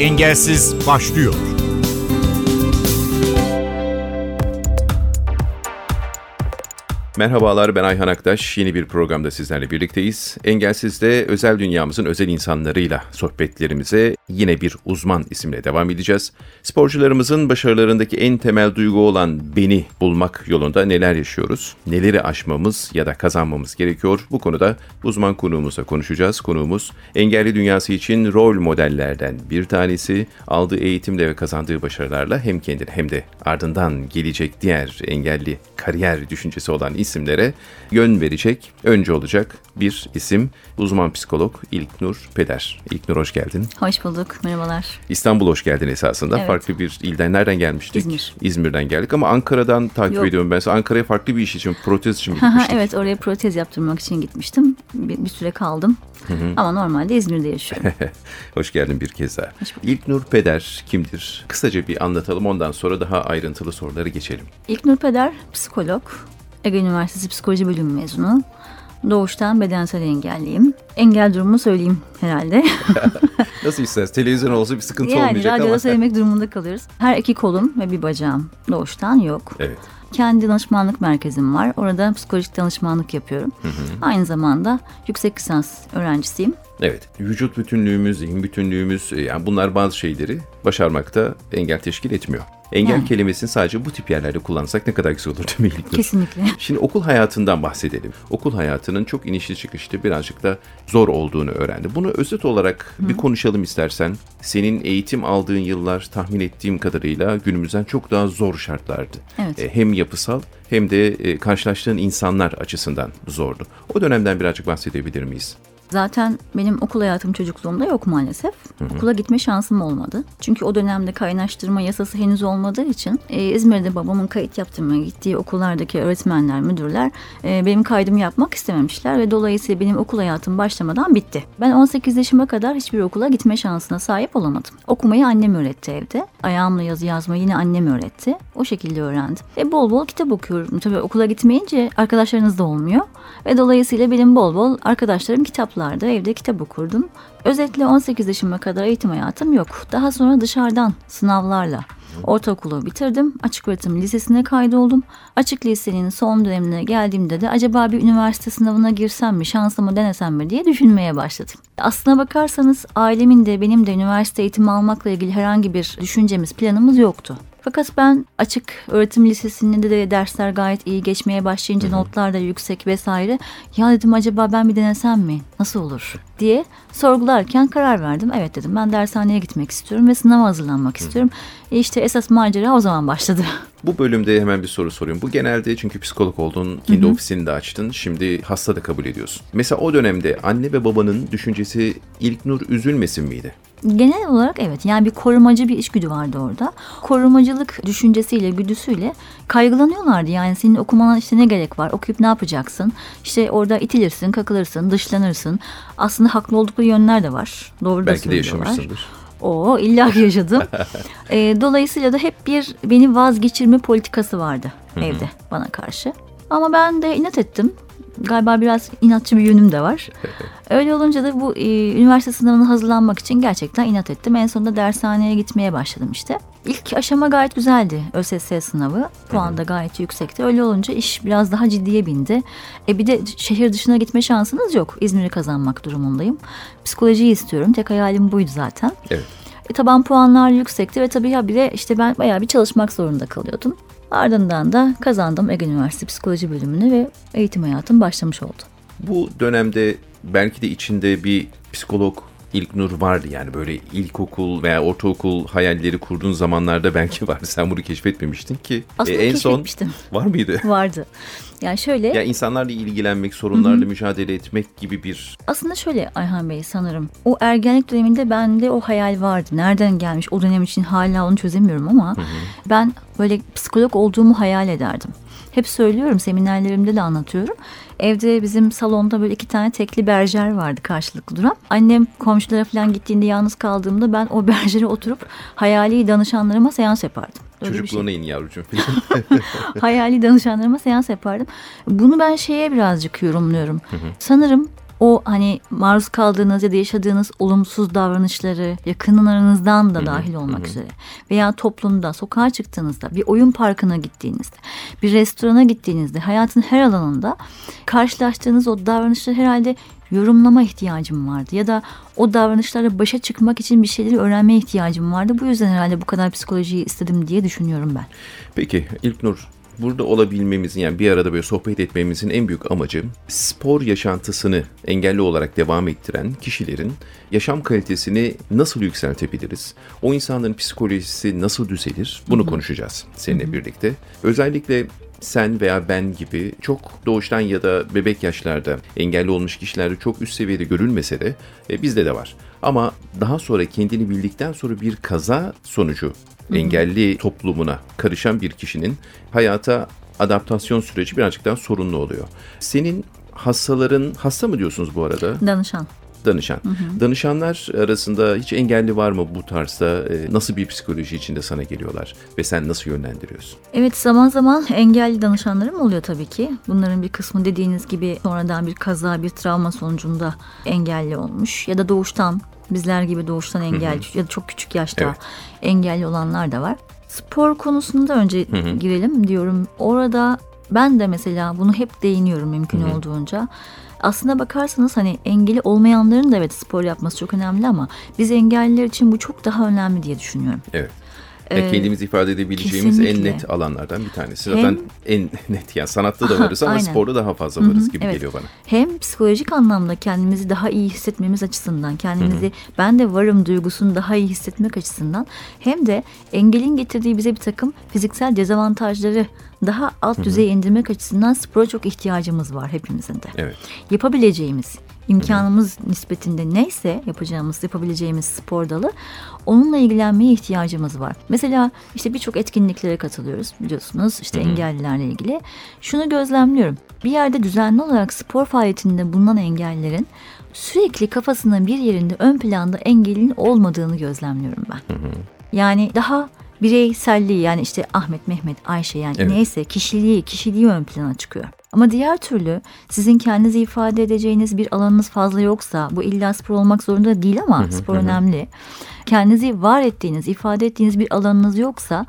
Engelsiz başlıyor. Merhabalar ben Ayhan Aktaş. Yeni bir programda sizlerle birlikteyiz. Engelsiz'de özel dünyamızın özel insanlarıyla sohbetlerimize yine bir uzman isimle devam edeceğiz. Sporcularımızın başarılarındaki en temel duygu olan beni bulmak yolunda neler yaşıyoruz? Neleri aşmamız ya da kazanmamız gerekiyor? Bu konuda uzman konuğumuzla konuşacağız. Konuğumuz engelli dünyası için rol modellerden bir tanesi. Aldığı eğitimle ve kazandığı başarılarla hem kendini hem de ardından gelecek diğer engelli kariyer düşüncesi olan isimlere yön verecek, önce olacak bir isim. Uzman psikolog İlknur Peder. İlknur hoş geldin. Hoş bulduk, merhabalar. İstanbul hoş geldin esasında. Evet. Farklı bir ilden nereden gelmiştik? İzmir. İzmir'den geldik ama Ankara'dan takip Yok. ediyorum ben. Ankara'ya farklı bir iş için, protez için gitmiştik? evet, oraya protez yaptırmak için gitmiştim. Bir, bir süre kaldım. Ama normalde İzmir'de yaşıyorum. Hoş geldin bir kez daha. İlknur Peder kimdir? Kısaca bir anlatalım ondan sonra daha ayrıntılı soruları geçelim. İlknur Peder, psikolog. Ege Üniversitesi Psikoloji Bölümü mezunu. Doğuştan bedensel engelliyim. Engel durumu söyleyeyim herhalde. Nasıl istersen televizyon olsa bir sıkıntı yani olmayacak radyoda ama. söylemek durumunda kalırız. Her iki kolum ve bir bacağım doğuştan yok. Evet. Kendi danışmanlık merkezim var. Orada psikolojik danışmanlık yapıyorum. Aynı zamanda yüksek lisans öğrencisiyim. Evet. Vücut bütünlüğümüz, zihin bütünlüğümüz e, yani bunlar bazı şeyleri başarmakta engel teşkil etmiyor. Engel Yani. kelimesini sadece bu tip yerlerde kullansak ne kadar güzel olur değil mi? Kesinlikle. Şimdi okul hayatından bahsedelim. Okul hayatının çok inişli çıkışlı birazcık da zor olduğunu öğrendim. Bunu özet olarak bir konuşalım istersen. Senin eğitim aldığın yıllar tahmin ettiğim kadarıyla günümüzden çok daha zor şartlardı. Evet. E, Hem yapısal hem de e, karşılaştığın insanlar açısından zordu. O dönemden birazcık bahsedebilir miyiz? Zaten benim okul hayatım çocukluğumda yok maalesef. Okula gitme şansım olmadı. Çünkü o dönemde kaynaştırma yasası henüz olmadığı için e, İzmir'de babamın kayıt yaptırmaya gittiği okullardaki öğretmenler, müdürler e, benim kaydımı yapmak istememişler ve dolayısıyla benim okul hayatım başlamadan bitti. Ben 18 yaşıma kadar hiçbir okula gitme şansına sahip olamadım. Okumayı annem öğretti evde. Ayağımla yazı yazmayı yine annem öğretti. O şekilde öğrendim. E bol bol kitap okuyorum. Tabii okula gitmeyince arkadaşlarınız da olmuyor. Ve dolayısıyla benim bol bol arkadaşlarım kitaplarda evde kitap okurdum. Özetle 18 yaşıma kadar eğitim hayatım yok. Daha sonra dışarıdan sınavlarla ortaokulu bitirdim. Açık öğretim lisesine kaydoldum. Açık lisenin son dönemine geldiğimde de acaba bir üniversite sınavına girsem mi, şansımı denesem mi diye düşünmeye başladım. Aslına bakarsanız ailemin de benim de üniversite eğitimi almakla ilgili herhangi bir düşüncemiz, planımız yoktu. Fakat ben açık öğretim lisesinde de dersler gayet iyi geçmeye başlayınca notlar da yüksek vesaire. Ya dedim acaba ben bir denesem mi? Nasıl olur? diye sorgularken karar verdim. Evet dedim ben dershaneye gitmek istiyorum ve sınava hazırlanmak istiyorum. E işte esas macera o zaman başladı. Bu bölümde hemen bir soru sorayım. Bu genelde çünkü psikolog oldun, kendi ofisini de açtın. Şimdi hasta da kabul ediyorsun. Mesela o dönemde anne ve babanın düşüncesi İlknur üzülmesin miydi? Genel olarak evet yani bir korumacı bir içgüdü vardı orada. Korumacılık düşüncesiyle, güdüsüyle kaygılanıyorlardı. Yani senin okumana işte ne gerek var? Okuyup ne yapacaksın? İşte orada itilirsin, kakılırsın, dışlanırsın. Aslında haklı oldukları yönler de var. Doğru da Belki de söylüyorlar. yaşamışsındır. Oo illa ki yaşadım. Ee, dolayısıyla da hep bir beni vazgeçirme politikası vardı evde bana karşı. Ama ben de inat ettim. Galiba biraz inatçı bir yönüm de var. Öyle olunca da bu e, üniversite sınavına hazırlanmak için gerçekten inat ettim. En sonunda dershaneye gitmeye başladım işte. İlk aşama gayet güzeldi ÖSS sınavı. Puan da gayet yüksekti. Öyle olunca iş biraz daha ciddiye bindi. E bir de şehir dışına gitme şansınız yok. İzmir'i kazanmak durumundayım. Psikolojiyi istiyorum. Tek hayalim buydu zaten. Evet. E, taban puanlar yüksekti ve tabii ya bir de işte ben bayağı bir çalışmak zorunda kalıyordum. Ardından da kazandım Ege Üniversitesi Psikoloji bölümünü ve eğitim hayatım başlamış oldu. Bu dönemde belki de içinde bir psikolog İlknur vardı yani böyle ilkokul veya ortaokul hayalleri kurduğun zamanlarda belki vardı. Sen bunu keşfetmemiştin ki. Aslında E, en son var mıydı? Vardı. Yani şöyle Ya insanlarla ilgilenmek, sorunlarla mücadele etmek gibi bir aslında şöyle Ayhan Bey sanırım o ergenlik döneminde bende o hayal vardı. Nereden gelmiş o dönem için hala onu çözemiyorum ama ben böyle psikolog olduğumu hayal ederdim. Hep söylüyorum seminerlerimde de anlatıyorum. Evde bizim salonda böyle iki tane tekli berjer vardı karşılıklı duran. Annem komşulara falan gittiğinde yalnız kaldığımda ben o berjere oturup hayali danışanlarıma seans yapardım. Öyle şey. çocukluğuna in yavrucuğum. hayali danışanlarıma seans yapardım. Bunu ben şeye birazcık yorumluyorum. Sanırım o hani maruz kaldığınız ya da yaşadığınız olumsuz davranışları yakınlarınızdan da dahil olmak üzere veya toplumda sokağa çıktığınızda bir oyun parkına gittiğinizde bir restorana gittiğinizde hayatın her alanında karşılaştığınız o davranışları herhalde yorumlama ihtiyacım vardı ya da o davranışlarla başa çıkmak için bir şeyleri öğrenmeye ihtiyacım vardı. Bu yüzden herhalde bu kadar psikolojiyi istedim diye düşünüyorum ben. Peki İlknur burada olabilmemizin yani bir arada böyle sohbet etmemizin en büyük amacı spor yaşantısını engelli olarak devam ettiren kişilerin yaşam kalitesini nasıl yükseltebiliriz? O insanların psikolojisi nasıl düzelir? Bunu konuşacağız seninle birlikte. Özellikle sen veya ben gibi çok doğuştan ya da bebek yaşlarda engelli olmuş kişilerde çok üst seviyede görülmese de e, bizde de var. Ama daha sonra kendini bildikten sonra bir kaza sonucu engelli toplumuna karışan bir kişinin hayata adaptasyon süreci birazcık daha sorunlu oluyor. Senin hastaların, hasta mı diyorsunuz bu arada? Danışan. Danışan. Danışanlar arasında hiç engelli var mı bu tarzda? E, Nasıl bir psikoloji içinde sana geliyorlar ve sen nasıl yönlendiriyorsun? Evet zaman zaman engelli danışanlarım oluyor tabii ki. Bunların bir kısmı dediğiniz gibi sonradan bir kaza, bir travma sonucunda engelli olmuş ya da doğuştan bizler gibi doğuştan engelli ya da çok küçük yaşta Evet. engelli olanlar da var. Spor konusunda önce girelim diyorum. Orada ben de mesela bunu hep değiniyorum mümkün olduğunca. Aslına bakarsanız hani engeli olmayanların da evet spor yapması çok önemli ama biz engelliler için bu çok daha önemli diye düşünüyorum. Evet. Yani Ee, kendimizi ifade edebileceğimiz en kesinlikle. net alanlardan bir tanesi. Hem- Zaten en net yani sanatta da varız ama sporda daha fazla varız gibi evet. geliyor bana. Hem psikolojik anlamda kendimizi daha iyi hissetmemiz açısından, kendimizi ben de varım duygusunu daha iyi hissetmek açısından hem de engelin getirdiği bize bir takım fiziksel dezavantajları daha alt düzeye indirmek açısından spora çok ihtiyacımız var hepimizin de. Evet. Yapabileceğimiz imkanımız nispetinde neyse yapacağımız, yapabileceğimiz spor dalı onunla ilgilenmeye ihtiyacımız var. Mesela işte birçok etkinliklere katılıyoruz biliyorsunuz işte engellilerle ilgili. Şunu gözlemliyorum. Bir yerde düzenli olarak spor faaliyetinde bulunan engellilerin sürekli kafasının bir yerinde ön planda engelin olmadığını gözlemliyorum ben. Yani daha bireyselliği yani işte Ahmet, Mehmet, Ayşe yani Evet. neyse kişiliği, kişiliği ön plana çıkıyor. Ama diğer türlü sizin kendinizi ifade edeceğiniz bir alanınız fazla yoksa bu illa spor olmak zorunda değil ama spor önemli. Kendinizi var ettiğiniz, ifade ettiğiniz bir alanınız yoksa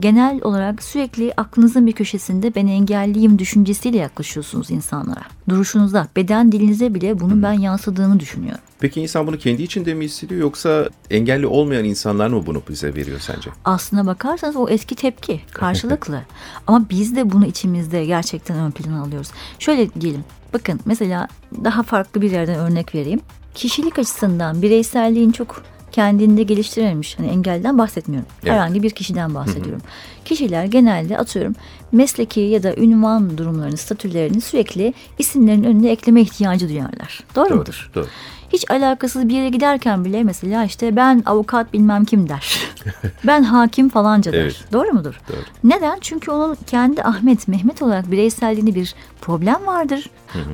genel olarak sürekli aklınızın bir köşesinde ben engelliyim düşüncesiyle yaklaşıyorsunuz insanlara. Duruşunuzda, beden dilinize bile bunun ben yansıdığını düşünüyorum. Peki insan bunu kendi içinde mi hissediyor yoksa engelli olmayan insanlar mı bunu bize veriyor sence? aslına bakarsanız o eski tepki karşılıklı. Ama biz de bunu içimizde gerçekten ön plana alıyoruz. Şöyle diyelim. Bakın mesela daha farklı bir yerden örnek vereyim. Kişilik açısından bireyselliğin çok kendinde geliştirilmiş hani engelliden bahsetmiyorum. Evet. Herhangi bir kişiden bahsediyorum. Kişiler genelde atıyorum mesleki ya da ünvan durumlarını, statülerini sürekli isimlerin önüne ekleme ihtiyacı duyarlar. Doğru, mudur? Doğru. Hiç alakasız bir yere giderken bile mesela işte ben avukat bilmem kim der. ben hakim falanca der. Evet. Doğru mudur? Doğru. Neden? Çünkü onun kendi Ahmet, Mehmet olarak bireyselliğinde bir problem vardır.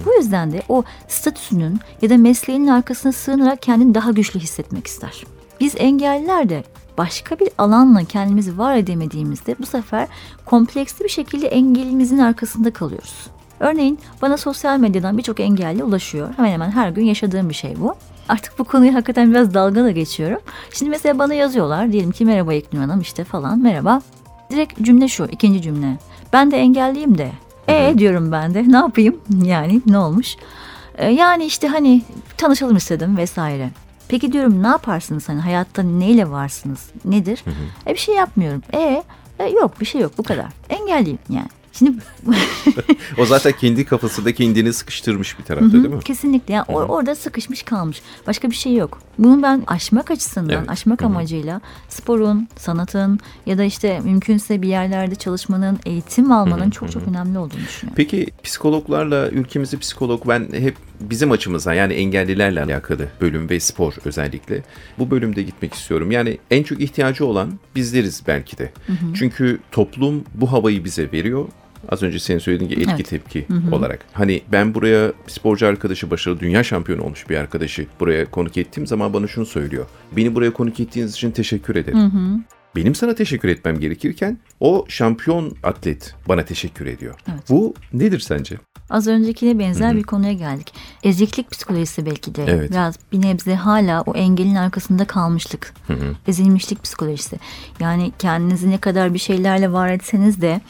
Bu yüzden de o statüsünün ya da mesleğinin arkasına sığınarak kendini daha güçlü hissetmek ister. Biz engelliler de başka bir alanla kendimizi var edemediğimizde bu sefer kompleksli bir şekilde engelimizin arkasında kalıyoruz. Örneğin bana sosyal medyadan birçok engelli ulaşıyor. Hemen hemen her gün yaşadığım bir şey bu. Artık bu konuyu hakikaten biraz dalga da geçiyorum. Şimdi mesela bana yazıyorlar. Diyelim ki merhaba İknur Hanım işte falan merhaba. Direkt cümle şu ikinci cümle. Ben de engelliyim de. E diyorum ben de ne yapayım yani ne olmuş? E, yani işte hani tanışalım istedim vesaire. Peki diyorum ne yaparsınız hani hayatta neyle varsınız nedir? E bir şey yapmıyorum. E, e yok bir şey yok bu kadar. Engelliyim yani. Şimdi O zaten kendi kafasında kendini sıkıştırmış bir tarafta değil mi? Kesinlikle. Yani or- orada sıkışmış kalmış. Başka bir şey yok. Bunu ben aşmak açısından, Evet. aşmak amacıyla sporun, sanatın ya da işte mümkünse bir yerlerde çalışmanın, eğitim almanın çok çok önemli olduğunu düşünüyorum. Peki psikologlarla ülkemizde psikolog ben hep bizim açımızdan yani engellilerle alakalı bölüm ve spor özellikle bu bölümde gitmek istiyorum. Yani en çok ihtiyacı olan bizleriz belki de. Çünkü toplum bu havayı bize veriyor. Az önce senin söylediğin gibi etki Evet. tepki olarak. Hani ben buraya sporcu arkadaşı, başarılı dünya şampiyonu olmuş bir arkadaşı buraya konuk ettiğim zaman bana şunu söylüyor. Beni buraya konuk ettiğiniz için teşekkür ederim. Benim sana teşekkür etmem gerekirken o şampiyon atlet bana teşekkür ediyor. Evet. Bu nedir sence? Az öncekine benzer bir konuya geldik. Eziklik psikolojisi belki de Evet. biraz bir nebze hala o engelin arkasında kalmışlık. Ezilmişlik psikolojisi. Yani kendinizi ne kadar bir şeylerle var etseniz de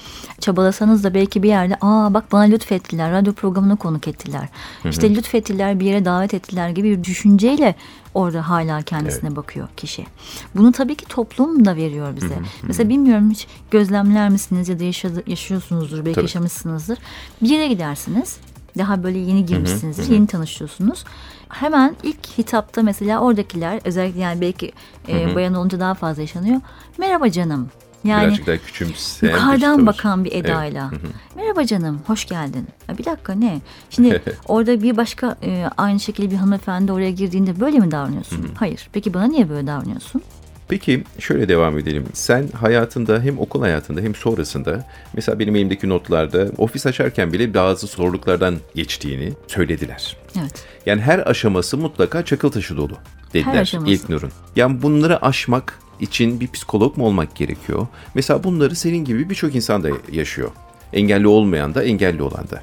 çabalasanız da belki bir yerde aa bak bana lütfettiler, radyo programına konuk ettiler. İşte lütfettiler, bir yere davet ettiler gibi bir düşünceyle orada hala kendisine bakıyor kişi. Bunu tabii ki toplum da veriyor bize. Mesela bilmiyorum hiç gözlemler misiniz ya da yaşadı, yaşıyorsunuzdur belki Tabii. yaşamışsınızdır. Bir yere gidersiniz. Daha böyle yeni girmişsinizdir, yeni tanışıyorsunuz. Hemen ilk hitapta mesela oradakiler özellikle yani belki e, bayan olunca daha fazla yaşanıyor. Merhaba canım. Yani Birazcık daha küçümseyen bir yukarıdan tavır. bakan bir edayla. Merhaba canım, hoş geldin. Ya bir dakika ne? Şimdi orada bir başka e, aynı şekilde bir hanımefendi oraya girdiğinde böyle mi davranıyorsun? Hayır. Peki bana niye böyle davranıyorsun? Peki şöyle devam edelim. Sen hayatında hem okul hayatında hem sonrasında mesela benim elimdeki notlarda ofis açarken bile bazı zorluklardan geçtiğini söylediler. Evet. Yani her aşaması mutlaka çakıl taşı dolu dediler aşaması. İlknur'un. Yani bunları aşmak için bir psikolog mu olmak gerekiyor? Mesela bunları senin gibi birçok insan da yaşıyor. Engelli olmayan da engelli olan da.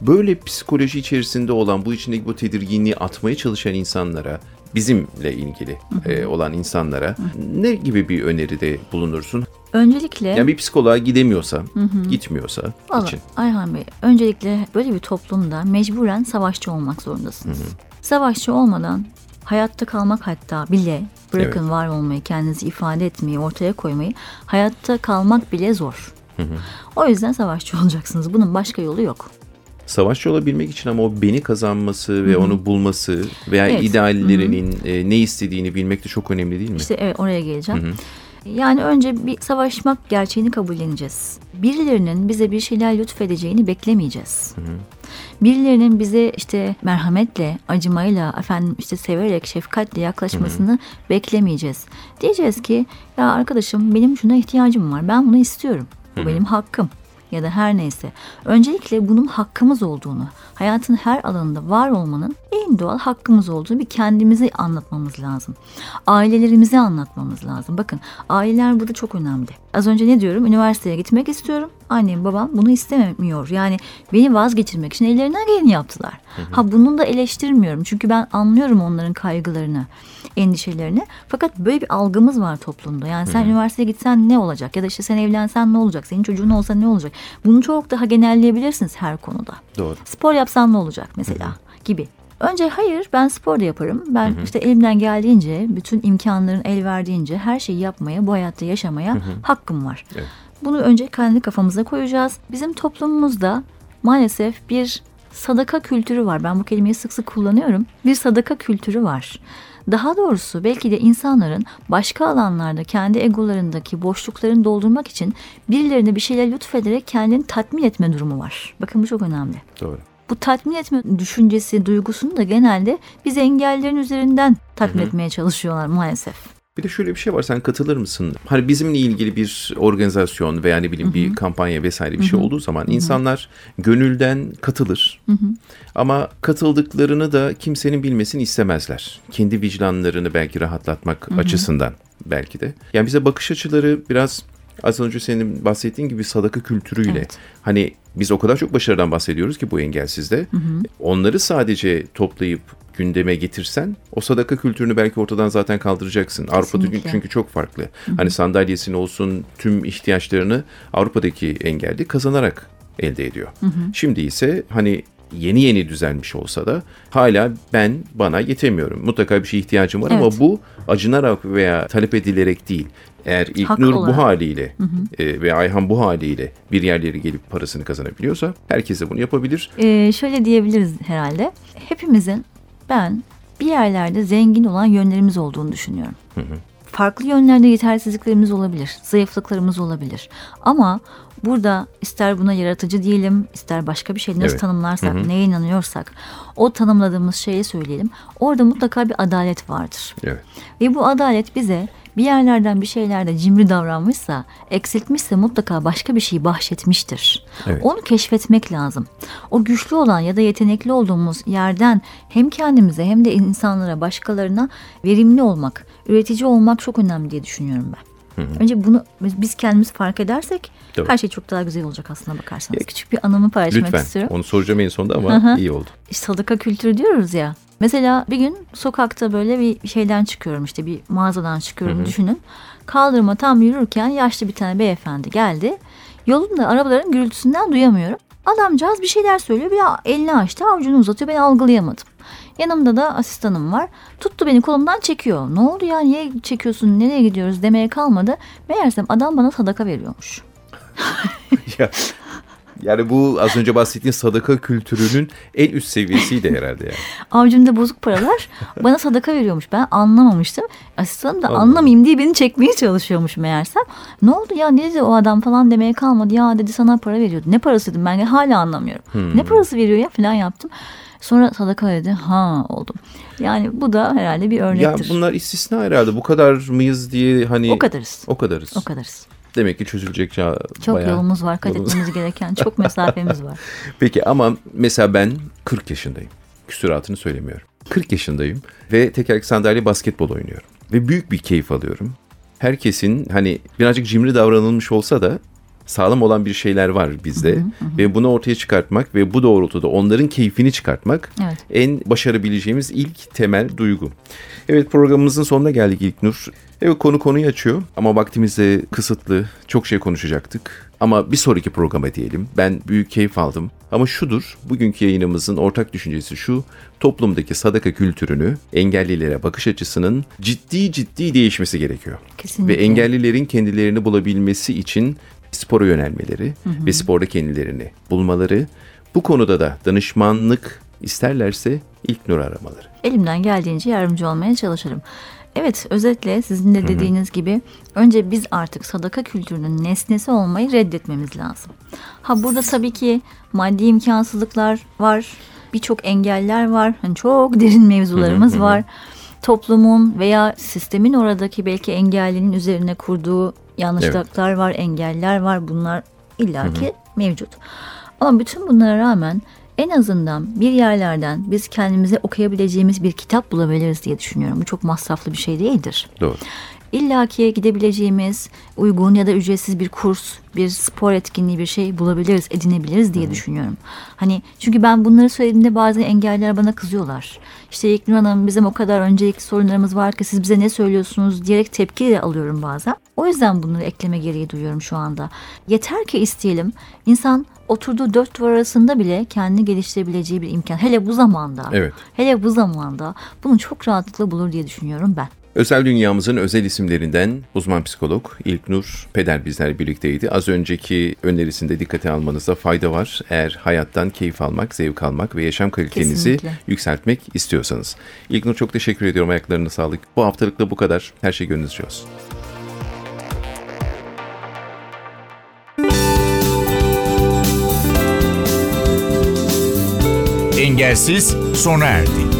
Böyle psikoloji içerisinde olan bu içindeki bu tedirginliği atmaya çalışan insanlara bizimle ilgili e, olan insanlara ne gibi bir öneride bulunursun? Öncelikle Yani bir psikoloğa gidemiyorsa, gitmiyorsa Valla için. Ayhan Bey öncelikle böyle bir toplumda mecburen savaşçı olmak zorundasınız. Savaşçı olmadan hayatta kalmak hatta bile bırakın var olmayı, kendinizi ifade etmeyi, ortaya koymayı hayatta kalmak bile zor. O yüzden savaşçı olacaksınız. Bunun başka yolu yok. Savaşçı olabilmek için ama o beni kazanması ve onu bulması veya Evet. ideallerinin e, ne istediğini bilmek de çok önemli değil mi? İşte evet oraya geleceğim. Yani önce bir savaşmak gerçeğini kabulleneceğiz. Birilerinin bize bir şeyler lütfedeceğini beklemeyeceğiz. Birilerinin bize işte merhametle, acımayla, efendim işte severek, şefkatle yaklaşmasını beklemeyeceğiz. Diyeceğiz ki ya arkadaşım benim şuna ihtiyacım var. Ben bunu istiyorum. Bu benim hakkım ya da her neyse. Öncelikle bunun hakkımız olduğunu, hayatın her alanında var olmanın en doğal hakkımız olduğunu bir kendimize anlatmamız lazım. Ailelerimize anlatmamız lazım. Bakın aileler burada çok önemli. Az önce ne diyorum? Üniversiteye gitmek istiyorum. Annem babam bunu istemiyor. Yani beni vazgeçirmek için ellerinden geleni yaptılar. Ha bunu da eleştirmiyorum. Çünkü ben anlıyorum onların kaygılarını, endişelerini. Fakat böyle bir algımız var toplumda. Yani sen üniversiteye gitsen ne olacak? Ya da işte sen evlensen ne olacak? Senin çocuğun olsa ne olacak? Bunu çok daha genelleyebilirsiniz her konuda. Doğru. Spor yapsam ne olacak mesela gibi. Önce hayır ben spor da yaparım. Ben işte elimden geldiğince bütün imkanların el verdiğince her şeyi yapmaya, bu hayatta yaşamaya hakkım var. Evet. Bunu önce kendi kafamıza koyacağız. Bizim toplumumuzda maalesef bir sadaka kültürü var. Ben bu kelimeyi sık sık kullanıyorum. Bir sadaka kültürü var. Daha doğrusu belki de insanların başka alanlarda kendi egolarındaki boşluklarını doldurmak için birilerine bir şeyler lütfederek kendini tatmin etme durumu var. Bakın bu çok önemli. Doğru. Bu tatmin etme düşüncesi, duygusunu da genelde biz engellerin üzerinden tatmin etmeye çalışıyorlar maalesef. Bir de şöyle bir şey var sen katılır mısın? Hani bizimle ilgili bir organizasyon veya ne bileyim bir kampanya vesaire bir şey olduğu zaman insanlar gönülden katılır. Ama katıldıklarını da kimsenin bilmesini istemezler. Kendi vicdanlarını belki rahatlatmak açısından belki de. Yani bize bakış açıları biraz az önce senin bahsettiğin gibi sadaka kültürüyle. Evet. Hani biz o kadar çok başarıdan bahsediyoruz ki bu engelsizde. Onları sadece toplayıp gündeme getirsen o sadaka kültürünü belki ortadan zaten kaldıracaksın. Avrupa'da Kesinlikle. çünkü çok farklı. Hani sandalyesini olsun tüm ihtiyaçlarını Avrupa'daki engelli kazanarak elde ediyor. Şimdi ise hani yeni yeni düzelmiş olsa da hala ben bana yetemiyorum. Mutlaka bir şeye ihtiyacım var ama Evet. bu acınarak veya talep edilerek değil. Eğer İlknur bu haliyle e, ve Ayhan bu haliyle bir yerlere gelip parasını kazanabiliyorsa herkes de bunu yapabilir. Ee, şöyle diyebiliriz herhalde. Hepimizin ben bir yerlerde zengin olan yönlerimiz olduğunu düşünüyorum. Farklı yönlerde yetersizliklerimiz olabilir, zayıflıklarımız olabilir. Ama burada ister buna yaratıcı diyelim, ister başka bir şey nasıl Evet. tanımlarsak, neye inanıyorsak, o tanımladığımız şeyi söyleyelim. Orada mutlaka bir adalet vardır. Evet. Ve bu adalet bize bir yerlerden bir şeylerde cimri davranmışsa, eksiltmişse mutlaka başka bir şey bahşetmiştir. Evet. Onu keşfetmek lazım. O güçlü olan ya da yetenekli olduğumuz yerden hem kendimize hem de insanlara, başkalarına verimli olmak, üretici olmak çok önemli diye düşünüyorum ben. Önce bunu biz kendimiz fark edersek Doğru. her şey çok daha güzel olacak aslına bakarsanız. Küçük bir anımı paylaşmak Lütfen. istiyorum. Onu soracağım en sonunda ama Hı hı. iyi oldu. Sadaka kültürü diyoruz ya. Mesela bir gün sokakta böyle bir şeyden çıkıyorum işte bir mağazadan çıkıyorum düşünün. Kaldırıma tam yürürken yaşlı bir tane beyefendi geldi. Yolunda arabaların gürültüsünden duyamıyorum. Adamcağız bir şeyler söylüyor bir elini açtı avucunu uzatıyor ben algılayamadım. Yanımda da asistanım var. Tuttu beni kolumdan çekiyor. Ne oldu ya niye çekiyorsun nereye gidiyoruz demeye kalmadı. Meğersem adam bana sadaka veriyormuş. Ya, yani bu az önce bahsettiğin sadaka kültürünün en üst seviyesiydi herhalde yani. Avucumda bozuk paralar bana sadaka veriyormuş. Ben anlamamıştım. Asistanım da Allah. anlamayayım diye beni çekmeye çalışıyormuş meğersem. Ne oldu ya ne dedi o adam falan demeye kalmadı. Ya dedi sana para veriyordu. Ne parası dedim ben hala anlamıyorum. Hmm. Ne parası veriyor ya falan yaptım. Sonra sadaka dedi. Ha oldum. Yani bu da herhalde bir Ya örnektir. bunlar istisna herhalde. Bu kadar mıyız diye hani O kadarız. o kadarız. O kadarız. Demek ki çözülecek ya Çok bayağı yolumuz var. Kat yolumuz- etmemiz gereken çok mesafemiz var. Peki ama mesela ben 40 yaşındayım. Küsuratını söylemiyorum. 40 yaşındayım ve tekerlekli sandalye basketbol oynuyorum. Ve büyük bir keyif alıyorum. Herkesin hani birazcık cimri davranılmış olsa da sağlam olan bir şeyler var bizde. Ve bunu ortaya çıkartmak ve bu doğrultuda onların keyfini çıkartmak Evet. en başarabileceğimiz ilk temel duygu. Evet programımızın sonuna geldik İlknur. Evet konu konuyu açıyor ama vaktimiz de kısıtlı. Çok şey konuşacaktık. Ama bir sonraki programa diyelim. Ben büyük keyif aldım. Ama şudur, bugünkü yayınımızın ortak düşüncesi şu. Toplumdaki sadaka kültürünü, engellilere bakış açısının ciddi ciddi değişmesi gerekiyor. Kesinlikle. Ve engellilerin kendilerini bulabilmesi için spora yönelmeleri ve sporda kendilerini bulmaları, bu konuda da danışmanlık isterlerse ilk nur aramaları. elimden geldiğince yardımcı olmaya çalışırım. Evet özetle sizin de dediğiniz gibi önce biz artık sadaka kültürünün nesnesi olmayı reddetmemiz lazım. Ha burada tabii ki maddi imkansızlıklar var. Birçok engeller var. Hani çok derin mevzularımız var. Toplumun veya sistemin oradaki belki engellinin üzerine kurduğu yanlışlıklar var, engeller var. Bunlar illaki mevcut. Ama bütün bunlara rağmen en azından bir yerlerden biz kendimize okuyabileceğimiz bir kitap bulabiliriz diye düşünüyorum. Bu çok masraflı bir şey değildir. Doğru. İlla ki gidebileceğimiz uygun ya da ücretsiz bir kurs, bir spor etkinliği bir şey bulabiliriz, edinebiliriz diye düşünüyorum. Hani çünkü ben bunları söylediğimde bazı engeller bana kızıyorlar. İşte İlknur Hanım bizim o kadar öncelikli sorunlarımız var ki siz bize ne söylüyorsunuz diyerek tepki de alıyorum bazen. O yüzden bunları ekleme gereği duyuyorum şu anda. Yeter ki isteyelim. İnsan oturduğu dört duvar arasında bile kendini geliştirebileceği bir imkan. Hele bu zamanda. Evet. Hele bu zamanda bunu çok rahatlıkla bulur diye düşünüyorum ben. Özel dünyamızın özel isimlerinden uzman psikolog İlknur Peder bizlerle birlikteydi. Az önceki önerisinde dikkate almanızda fayda var. Eğer hayattan keyif almak, zevk almak ve yaşam kalitenizi Kesinlikle. yükseltmek istiyorsanız. İlknur çok teşekkür ediyorum. Ayaklarına sağlık. Bu haftalık da bu kadar. Her şey gönlünüzce olsun. Engelsiz sona erdi.